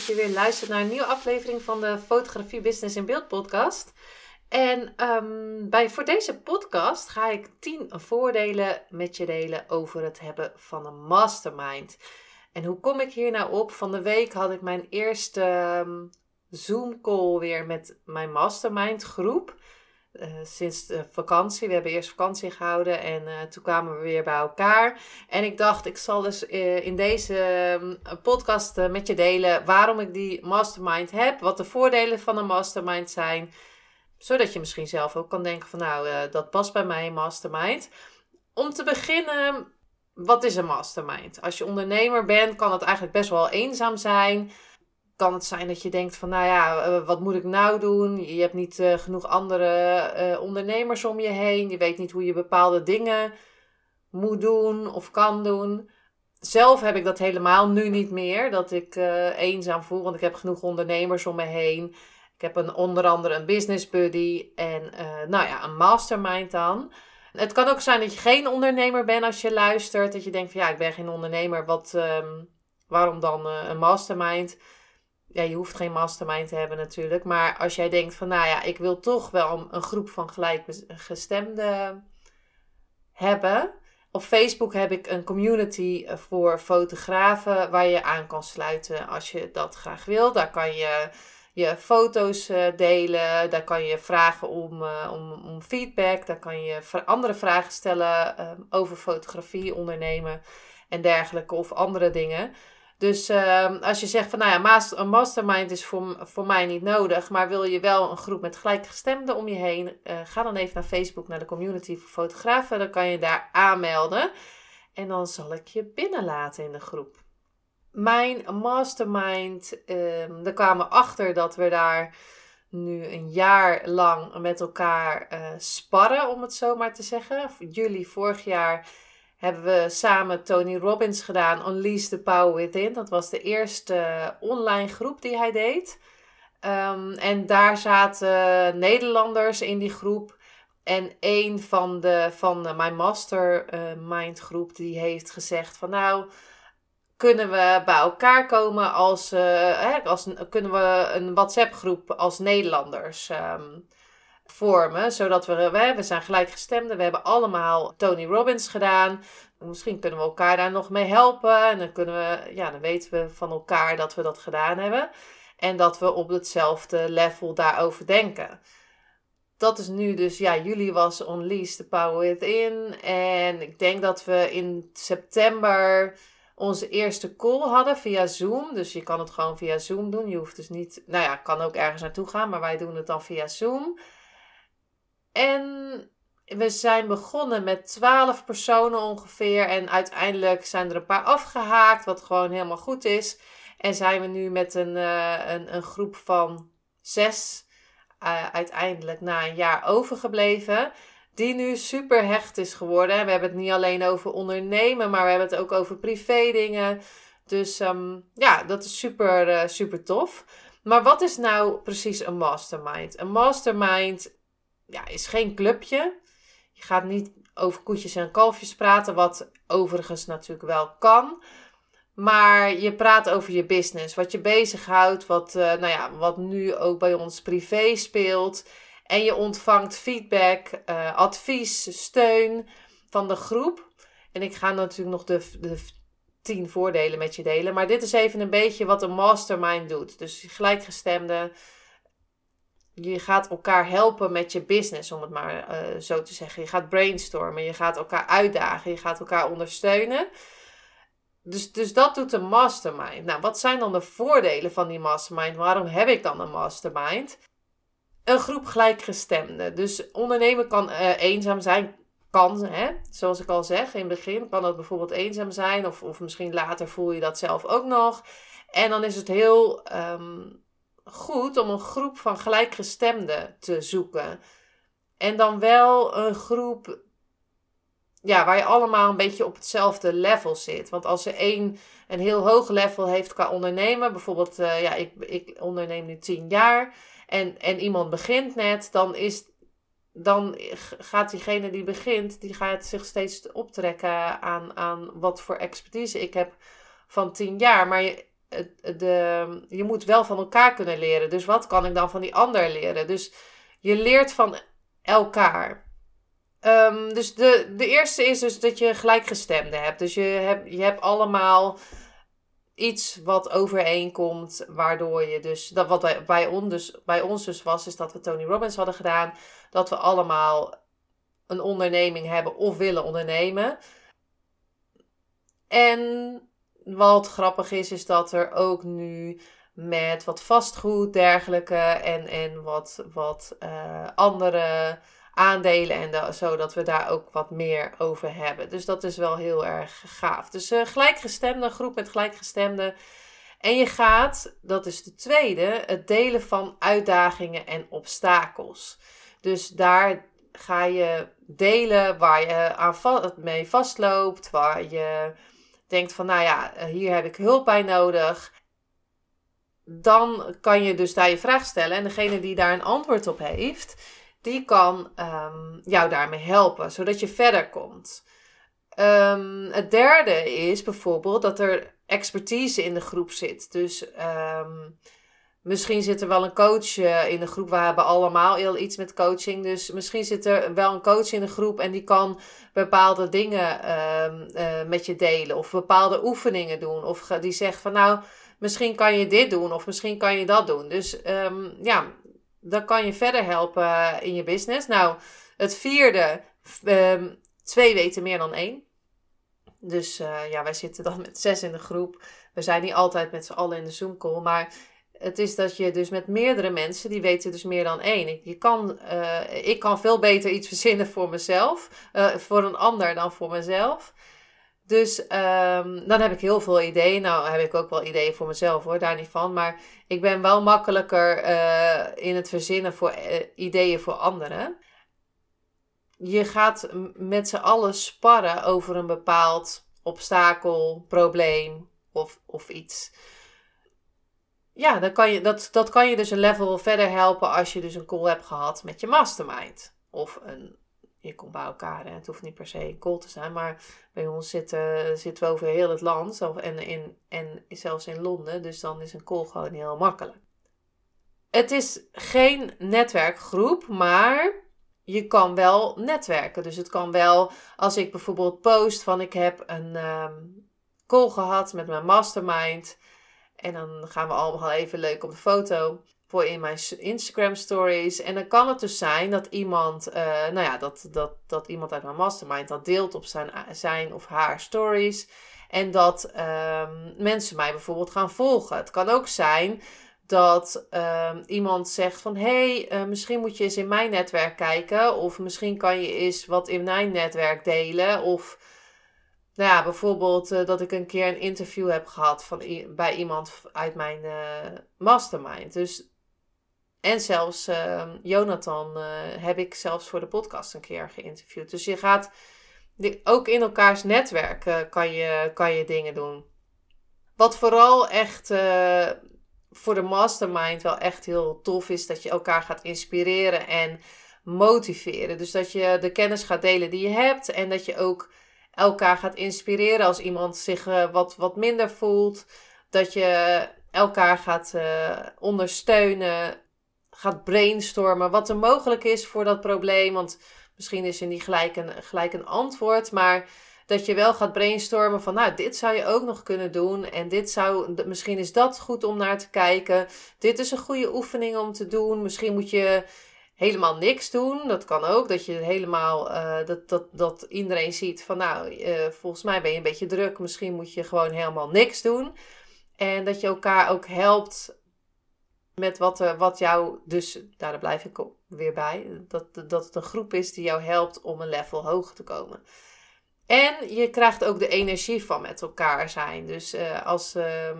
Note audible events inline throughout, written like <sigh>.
Dat je weer luistert naar een nieuwe aflevering van de Fotografie Business in Beeld podcast. En ehm, bij, voor deze podcast ga ik 10 voordelen met je delen over het hebben van een mastermind. En hoe kom ik hier nou op? Van de week had ik mijn eerste ehm, Zoom call weer met mijn mastermind groep. Uh, sinds de vakantie. We hebben eerst vakantie gehouden en uh, toen kwamen we weer bij elkaar. En ik dacht, ik zal dus uh, in deze podcast met je delen waarom ik die mastermind heb, wat de voordelen van een mastermind zijn, zodat je misschien zelf ook kan denken van nou, dat past bij mij, mastermind. Om te beginnen, wat is een mastermind? Als je ondernemer bent, kan het eigenlijk best wel eenzaam zijn kan het zijn dat je denkt van, nou ja, eh, wat moet ik nou doen? Je hebt niet uh, genoeg andere uh, ondernemers om je heen. Je weet niet hoe je bepaalde dingen moet doen of kan doen. Zelf heb ik dat helemaal nu niet meer, dat ik eenzaam voel, want ik heb genoeg ondernemers om me heen. Ik heb een, onder andere een business buddy en nou ja, een mastermind dan. Het kan ook zijn dat je geen ondernemer bent als je luistert. Dat je denkt van ja, ik ben geen ondernemer. Wat, um, waarom dan een mastermind? Ja, je hoeft geen mastermind te hebben natuurlijk. Maar als jij denkt van, nou ja, ik wil toch wel een groep van gelijkgestemden hebben. Op Facebook heb ik een community eh, voor fotografen waar je aan kan sluiten als je dat graag wil. Daar kan je je foto's eh, delen, daar kan je vragen om, eh, om, om feedback, daar kan je andere vragen stellen over fotografie, ondernemen en dergelijke of andere dingen. Dus uh, als je zegt van nou ja, een mastermind is voor, voor mij niet nodig, maar wil je wel een groep met gelijkgestemden om je heen, uh, ga dan even naar Facebook, naar de community voor fotografen. Dan kan je daar aanmelden en dan zal ik je binnenlaten in de groep. Mijn mastermind, daar kwamen we achter dat we daar nu een jaar lang met elkaar uh, sparren, om het zo maar te zeggen. Juli vorig jaar hebben we samen Tony Robbins gedaan, Unleash the Power Within. Dat was de eerste online groep die hij deed. Um, en daar zaten Nederlanders in die groep. En een van, de, van mijn mastermind uh, groep die heeft gezegd van nou, kunnen we bij elkaar komen als, uh, hè, als kunnen we een WhatsApp groep als Nederlanders um, vormen. Zodat we, we, we zijn gelijkgestemden. We hebben allemaal Tony Robbins gedaan. Misschien kunnen we elkaar daar nog mee helpen. En dan kunnen we, ja, dan weten we van elkaar dat we dat gedaan hebben. En dat we op hetzelfde level daarover denken. Dat is nu dus, ja, juli was Unleash the Power Within. En ik denk dat we in september onze eerste call hadden via Zoom. Dus je kan het gewoon via Zoom doen. Je hoeft dus niet, nou ja, kan ook ergens naartoe gaan, maar wij doen het dan via Zoom. En we zijn begonnen met 12 personen ongeveer. En uiteindelijk zijn er een paar afgehaakt, wat gewoon helemaal goed is. En zijn we nu met een, uh, een, een, groep van zes uh, uiteindelijk na een jaar overgebleven. Die nu super hecht is geworden. We hebben het niet alleen over ondernemen, maar we hebben het ook over privé dingen. Dus um, ja, dat is super, uh, super tof. Maar wat is nou precies een mastermind? Een mastermind ja, is geen clubje. Je gaat niet over koetjes en kalfjes praten, wat overigens natuurlijk wel kan. Maar je praat over je business, wat je bezighoudt, wat, uh, nou ja, wat nu ook bij ons privé speelt. En je ontvangt feedback, uh, advies, steun van de groep. En ik ga natuurlijk nog de, de tien voordelen met je delen. Maar dit is even een beetje wat een mastermind doet. Dus gelijkgestemde je gaat elkaar helpen met je business, om het maar uh, zo te zeggen. Je gaat brainstormen, je gaat elkaar uitdagen, je gaat elkaar ondersteunen. Dus, dus dat doet een mastermind. Nou, wat zijn dan de voordelen van die mastermind? Waarom heb ik dan een mastermind? Een groep gelijkgestemden. Dus ondernemen kan uh, eenzaam zijn. kan, hè, zoals ik al zeg, in het begin kan dat bijvoorbeeld eenzaam zijn. Of, of misschien later voel je dat zelf ook nog. En dan is het heel ehm, goed om een groep van gelijkgestemden te zoeken. En dan wel een groep ja, waar je allemaal een beetje op hetzelfde level zit. Want als er één een heel hoog level heeft qua ondernemen, bijvoorbeeld, uh, ja, ik, ik onderneem nu tien jaar en, en iemand begint net, dan is dan gaat diegene die begint, die gaat zich steeds optrekken aan, aan wat voor expertise ik heb van tien jaar. Maar je, de, je moet wel van elkaar kunnen leren. Dus wat kan ik dan van die ander leren? Dus je leert van elkaar. Um, dus de, de eerste is dus dat je gelijkgestemde hebt. Dus je hebt, je hebt allemaal iets wat overeenkomt, waardoor je dus, dat wat bij, dus, bij ons dus was, is dat we Tony Robbins hadden gedaan, dat we allemaal een onderneming hebben of willen ondernemen. En wat grappig is, is dat er ook nu met wat vastgoed, dergelijke en, en wat, wat uh, andere aandelen en zo zodat we daar ook wat meer over hebben. Dus dat is wel heel erg gaaf. Dus een gelijkgestemde groep met gelijkgestemden. En je gaat, dat is de tweede, het delen van uitdagingen en obstakels. Dus daar ga je delen waar je aan mee vastloopt, waar je denkt van, nou ja, hier heb ik hulp bij nodig. Dan kan je dus daar je vraag stellen en degene die daar een antwoord op heeft, die kan um, jou daarmee helpen, zodat je verder komt. Um, het derde is bijvoorbeeld dat er expertise in de groep zit. Dus um, misschien zit er wel een coach uh, in de groep. We hebben allemaal heel iets met coaching. Dus misschien zit er wel een coach in de groep en die kan bepaalde dingen uh, met je delen. Of bepaalde oefeningen doen. Of die zegt van nou, misschien kan je dit doen of misschien kan je dat doen. Dus ja, dan kan je verder helpen in je business. Nou, het vierde, um, twee weten meer dan één. Dus ja, wij zitten dan met zes in de groep. We zijn niet altijd met z'n allen in de Zoom call. Maar het is dat je dus met meerdere mensen, die weten dus meer dan één. Je kan, uh, ik kan veel beter iets <laughs> verzinnen voor mezelf, uh, voor een ander dan voor mezelf. Dus um, dan heb ik heel veel ideeën. Nou heb ik ook wel ideeën voor mezelf hoor, daar niet van. Maar ik ben wel makkelijker uh, in het verzinnen voor ideeën voor anderen. Je gaat met z'n allen sparren over een bepaald obstakel, probleem of, of iets. Ja, dan kan je, dat, dat kan je dus een level verder helpen als je dus een call hebt gehad met je mastermind. Of een je komt bij elkaar. Hè. Het hoeft niet per se een call te zijn, maar bij ons zitten, zitten we over heel het land en, in, en zelfs in Londen. Dus dan is een call gewoon heel makkelijk. Het is geen netwerkgroep, maar je kan wel netwerken. Dus het kan wel, als ik bijvoorbeeld post van ik heb een um, call gehad met mijn mastermind. En dan gaan we allemaal even leuk op de foto voor in mijn Instagram stories. En dan kan het dus zijn dat iemand, uh, nou ja, dat, dat, dat iemand uit mijn mastermind dat deelt op zijn, zijn of haar stories. En dat um, mensen mij bijvoorbeeld gaan volgen. Het kan ook zijn dat um, iemand zegt van hé, hey, uh, misschien moet je eens in mijn netwerk kijken. Of misschien kan je eens wat in mijn netwerk delen. Of nou ja, bijvoorbeeld uh, dat ik een keer een interview heb gehad van bij iemand uit mijn uh, mastermind. Dus en zelfs uh, Jonathan uh, heb ik zelfs voor de podcast een keer geïnterviewd. Dus je gaat ook in elkaars netwerk kan, je, kan je dingen doen. Wat vooral echt voor de mastermind wel echt heel tof is, dat je elkaar gaat inspireren en motiveren. Dus dat je de kennis gaat delen die je hebt en dat je ook elkaar gaat inspireren als iemand zich wat, wat minder voelt. Dat je elkaar gaat ondersteunen gaat brainstormen wat er mogelijk is voor dat probleem. Want misschien is er niet gelijk een, gelijk een antwoord, maar dat je wel gaat brainstormen van, nou, dit zou je ook nog kunnen doen. En dit zou, misschien is dat goed om naar te kijken. Dit is een goede oefening om te doen. Misschien moet je helemaal niks doen. Dat kan ook, dat je helemaal, uh, dat, dat, dat iedereen ziet van, nou, uh, volgens mij ben je een beetje druk. Misschien moet je gewoon helemaal niks doen. En dat je elkaar ook helpt met wat, er, wat jou, dus daar blijf ik weer bij, dat, dat het een groep is die jou helpt om een level hoger te komen. En je krijgt ook de energie van met elkaar zijn. Dus als. Uh,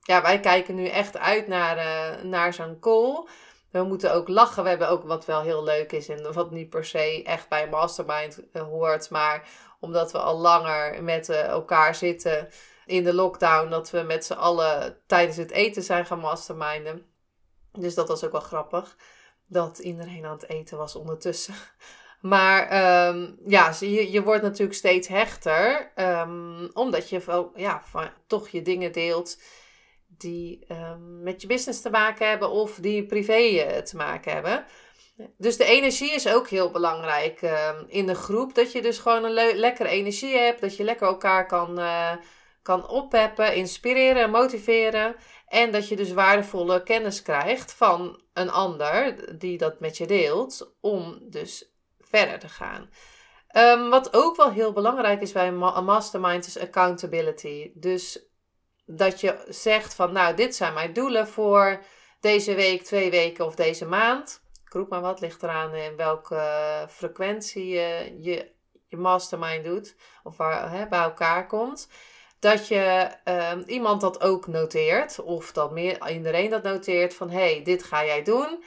ja, wij kijken nu echt uit naar, naar zo'n call. We moeten ook lachen. We hebben ook wat wel heel leuk is en wat niet per se echt bij Mastermind uh, hoort. Maar omdat we al langer met elkaar zitten in de lockdown, dat we met z'n allen tijdens het eten zijn gaan masterminden. Dus dat was ook wel grappig. Dat iedereen aan het eten was ondertussen. <laughs> Maar um, ja, je, je wordt natuurlijk steeds hechter. Um, omdat je ja, toch je dingen deelt die um, met je business te maken hebben of die privé uh, te maken hebben. Dus de energie is ook heel belangrijk in de groep. Dat je dus gewoon een lekkere energie hebt. Dat je lekker elkaar kan, uh, kan oppeppen, inspireren, motiveren. En dat je dus waardevolle kennis krijgt van een ander die dat met je deelt. Om dus verder te gaan. Um, wat ook wel heel belangrijk is bij een mastermind is accountability. Dus dat je zegt van nou dit zijn mijn doelen voor deze week, twee weken of deze maand. Ik maar wat, ligt eraan in welke frequentie je je, mastermind doet. Of waar, hè, bij elkaar komt. Dat je um, iemand dat ook noteert. Of dat meer, iedereen dat noteert van hey, dit ga jij doen.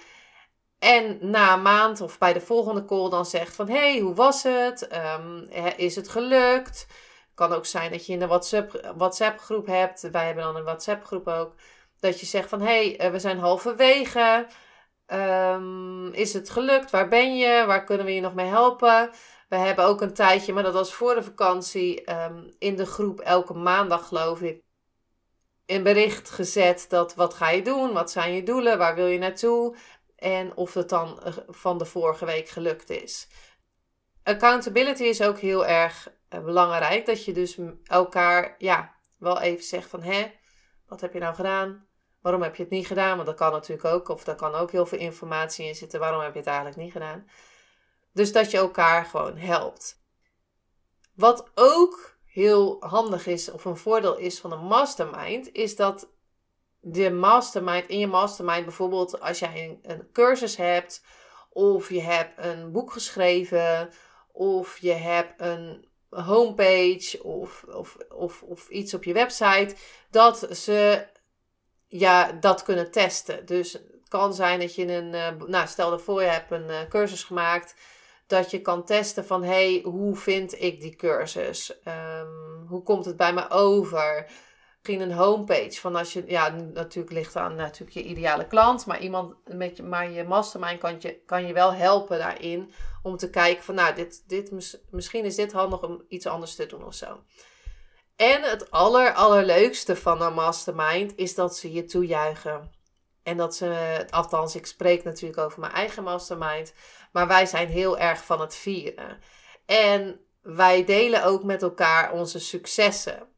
En na een maand of bij de volgende call dan zegt van... hey, hoe was het? Um, is het gelukt? Kan ook zijn dat je in de WhatsApp, WhatsApp groep hebt. Wij hebben dan een WhatsApp groep ook. Dat je zegt van... hey, eh, we zijn halverwege. Um, is het gelukt? Waar ben je? Waar kunnen we je nog mee helpen? We hebben ook een tijdje, maar dat was voor de vakantie... Um, in de groep elke maandag geloof ik... een bericht gezet dat wat ga je doen? Wat zijn je doelen? Waar wil je naartoe? en of het dan eh, van de vorige week gelukt is. Accountability is ook heel erg belangrijk. Dat je dus elkaar ja, wel even zegt van hè, wat heb je nou gedaan? Waarom heb je het niet gedaan? Want dat kan natuurlijk ook. Of daar kan ook heel veel informatie in zitten. Waarom heb je het eigenlijk niet gedaan? Dus dat je elkaar gewoon helpt. Wat ook heel handig is, of een voordeel is van een mastermind, is dat de mastermind, in je mastermind bijvoorbeeld als jij een, een cursus hebt, of je hebt een boek geschreven, of je hebt een homepage of, of, of, of iets op je website, dat ze ja, dat kunnen testen. Dus het kan zijn dat je een, uh, nou stel ervoor je hebt een uh, cursus gemaakt, dat je kan testen van hey, hoe vind ik die cursus? Um, hoe komt het bij me over? Misschien een homepage van als je, ja, natuurlijk ligt aan natuurlijk je ideale klant, maar iemand met je, maar je mastermind kan je, kan je wel helpen daarin om te kijken van, nou, dit, dit, misschien is dit handig om iets anders te doen of zo. En het aller, allerleukste van een mastermind is dat ze je toejuichen. En dat ze, althans, ik spreek natuurlijk over mijn eigen mastermind, maar wij zijn heel erg van het vieren. En wij delen ook met elkaar onze successen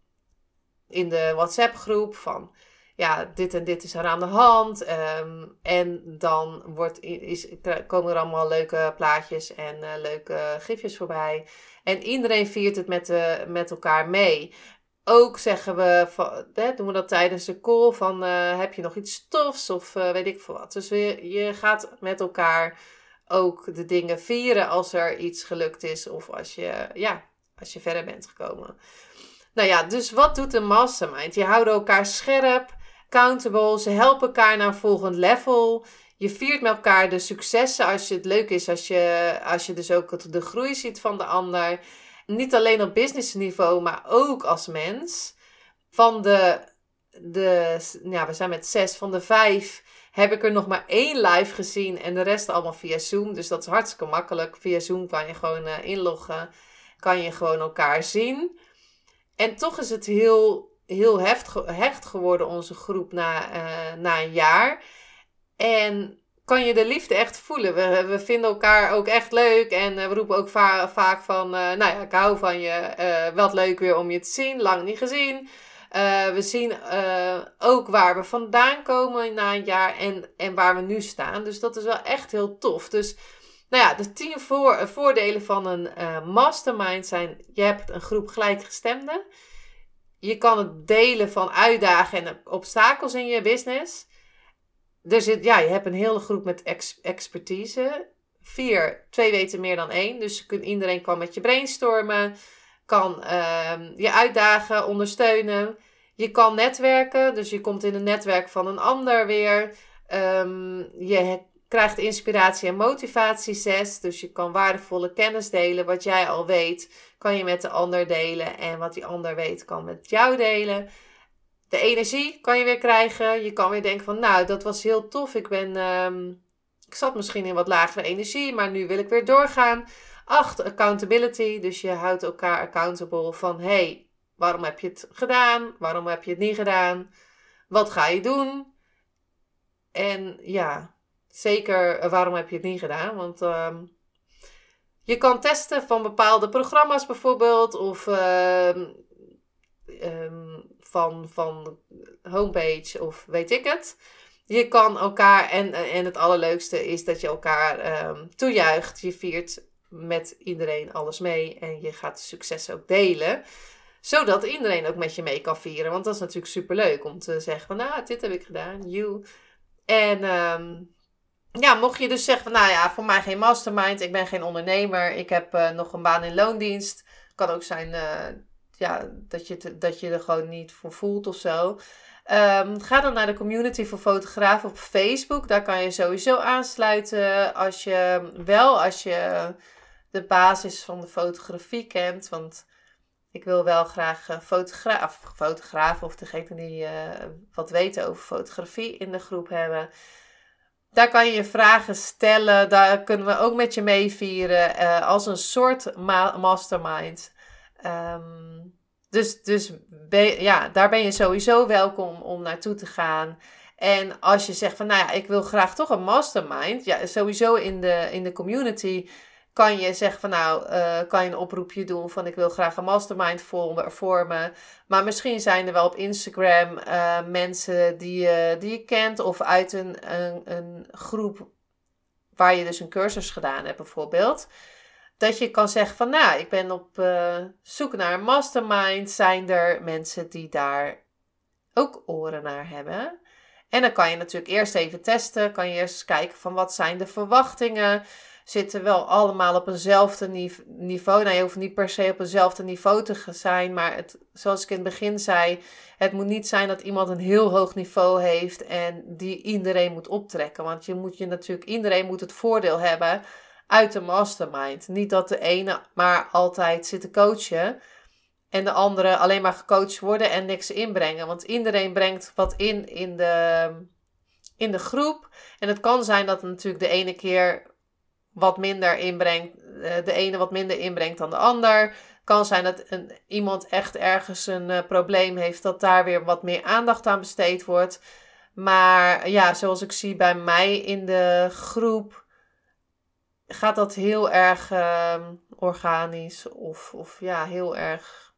in de WhatsApp groep van ja, dit en dit is er aan de hand. Ehm, en dan wordt, is, komen er allemaal leuke plaatjes en uh, leuke gifjes voorbij. En iedereen viert het met, uh, met elkaar mee. Ook zeggen we, hè, doen we dat tijdens de call van uh, heb je nog iets tofs of weet ik veel wat. Dus je, je gaat met elkaar ook de dingen vieren als er iets gelukt is of als je, ja, als je verder bent gekomen. Nou ja, dus wat doet een mastermind? Je houdt elkaar scherp, accountable, ze helpen elkaar naar een volgend level. Je viert met elkaar de successen als je het leuk is, als je, als je dus ook de groei ziet van de ander. Niet alleen op business niveau, maar ook als mens. Van de, de ja, we zijn met zes, van de vijf heb ik er nog maar één live gezien en de rest allemaal via Zoom. Dus dat is hartstikke makkelijk. Via Zoom kan je gewoon uh, inloggen, kan je gewoon elkaar zien. En toch is het heel, heel heft, hecht geworden, onze groep, na, uh, na een jaar. En kan je de liefde echt voelen. We, we vinden elkaar ook echt leuk. En uh, we roepen ook va vaak van, uh, nou ja, ik hou van je. wat leuk weer om je te zien. Lang niet gezien. we zien ook waar we vandaan komen na een jaar en, en waar we nu staan. Dus dat is wel echt heel tof. Dus nou ja, de tien voor, voordelen van een uh, mastermind zijn: je hebt een groep gelijkgestemden. Je kan het delen van uitdagingen en obstakels in je business. er zit, ja, je hebt een hele groep met expertise. Vier, twee weten meer dan één. Dus kun, iedereen kan met je brainstormen, kan ehm, je uitdagen, ondersteunen. Je kan netwerken, dus je komt in een netwerk van een ander weer. Um, je krijgt inspiratie en motivatie zes. Dus je kan waardevolle kennis delen. Wat jij al weet, kan je met de ander delen. En wat die ander weet, kan met jou delen. De energie kan je weer krijgen. Je kan weer denken van, nou, dat was heel tof. Ik ben, um, ik zat misschien in wat lagere energie, maar nu wil ik weer doorgaan. Acht, accountability. Dus je houdt elkaar accountable van, hey, waarom heb je het gedaan? Waarom heb je het niet gedaan? Wat ga je doen? En ja, zeker eh, waarom heb je het niet gedaan? Want um, je kan testen van bepaalde programma's bijvoorbeeld. Of um, van, van homepage of weet ik het. Je kan elkaar, en, en het allerleukste is dat je elkaar toejuicht. Je viert met iedereen alles mee en je gaat de successen ook delen zodat iedereen ook met je mee kan vieren. Want dat is natuurlijk super leuk om te zeggen van, nou, dit heb ik gedaan, you. En ja, mocht je dus zeggen van, nou ja, voor mij geen mastermind, ik ben geen ondernemer, ik heb uh, nog een baan in loondienst. Kan ook zijn uh, ja, dat, je dat je er gewoon niet voor voelt of zo. Um, ga dan naar de community voor fotografen op Facebook. Daar kan je sowieso aansluiten als je wel als je de basis van de fotografie kent. Want ik wil wel graag uh, fotograaf, fotografen of degene die wat weten over fotografie in de groep hebben. Daar kan je je vragen stellen. Daar kunnen we ook met je meevieren. Uh, als een soort ma mastermind. Um, dus dus ja, daar ben je sowieso welkom om naartoe te gaan. En als je zegt van, nou ja, ik wil graag toch een mastermind. Ja, sowieso in de, in de community kan je zeggen van nou, uh, kan je een oproepje doen van ik wil graag een mastermind vormen. Maar misschien zijn er wel op Instagram uh, mensen die, uh, die je kent of uit een, een, een groep waar je dus een cursus gedaan hebt bijvoorbeeld. Dat je kan zeggen van nou, ik ben op zoek naar een mastermind. Zijn er mensen die daar ook oren naar hebben? En dan kan je natuurlijk eerst even testen. Kan je eerst kijken van wat zijn de verwachtingen zitten wel allemaal op eenzelfde niveau. Nou, je hoeft niet per se op eenzelfde niveau te zijn, maar het, zoals ik in het begin zei, het moet niet zijn dat iemand een heel hoog niveau heeft en die iedereen moet optrekken. Want je moet je natuurlijk, iedereen moet het voordeel hebben uit de mastermind. Niet dat de ene maar altijd zit te coachen en de andere alleen maar gecoacht worden en niks inbrengen. Want iedereen brengt wat in in de, in de groep. En het kan zijn dat natuurlijk de ene keer wat minder inbrengt, eh, de ene wat minder inbrengt dan de ander. Kan zijn dat een, iemand echt ergens een uh, probleem heeft, dat daar weer wat meer aandacht aan besteed wordt. Maar ja, zoals ik zie bij mij in de groep, gaat dat heel erg uh, organisch of, of ja, heel erg.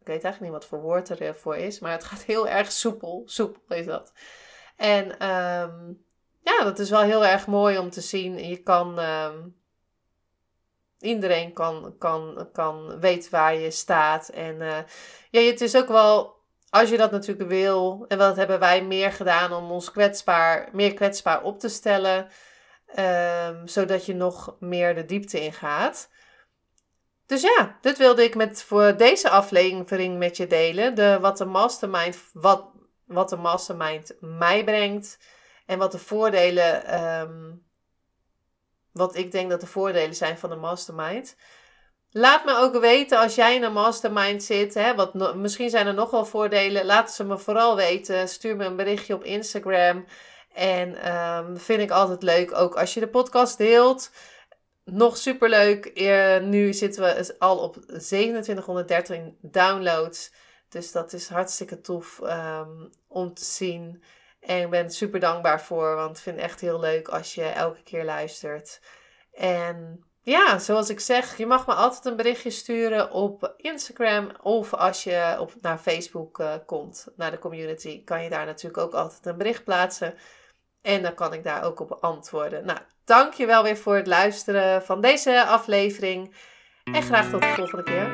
Ik weet eigenlijk niet wat voor woord ervoor is, maar het gaat heel erg soepel. Soepel is dat. En um, ja, dat is wel heel erg mooi om te zien. Je kan. Uh, iedereen kan, kan, kan weet waar je staat. En uh, ja, het is ook wel. Als je dat natuurlijk wil, en dat hebben wij meer gedaan om ons kwetsbaar, meer kwetsbaar op te stellen, um, zodat je nog meer de diepte ingaat. Dus ja, dit wilde ik met voor deze aflevering met je delen. De, wat de mastermind, wat, wat de mastermind mij brengt. En wat de voordelen, um, wat ik denk dat de voordelen zijn van een mastermind. Laat me ook weten als jij in een mastermind zit. Hè, wat misschien zijn er nog wel voordelen. Laat ze me vooral weten. Stuur me een berichtje op Instagram. En um, vind ik altijd leuk. Ook als je de podcast deelt. Nog superleuk. Uh, nu zitten we al op 2713 downloads. Dus dat is hartstikke tof um, om te zien. En ik ben super dankbaar voor, want ik vind het echt heel leuk als je elke keer luistert. En ja, zoals ik zeg, je mag me altijd een berichtje sturen op Instagram of als je op, naar Facebook uh, komt, naar de community, kan je daar natuurlijk ook altijd een bericht plaatsen. En dan kan ik daar ook op antwoorden. Nou, dankjewel weer voor het luisteren van deze aflevering. En graag tot de volgende keer.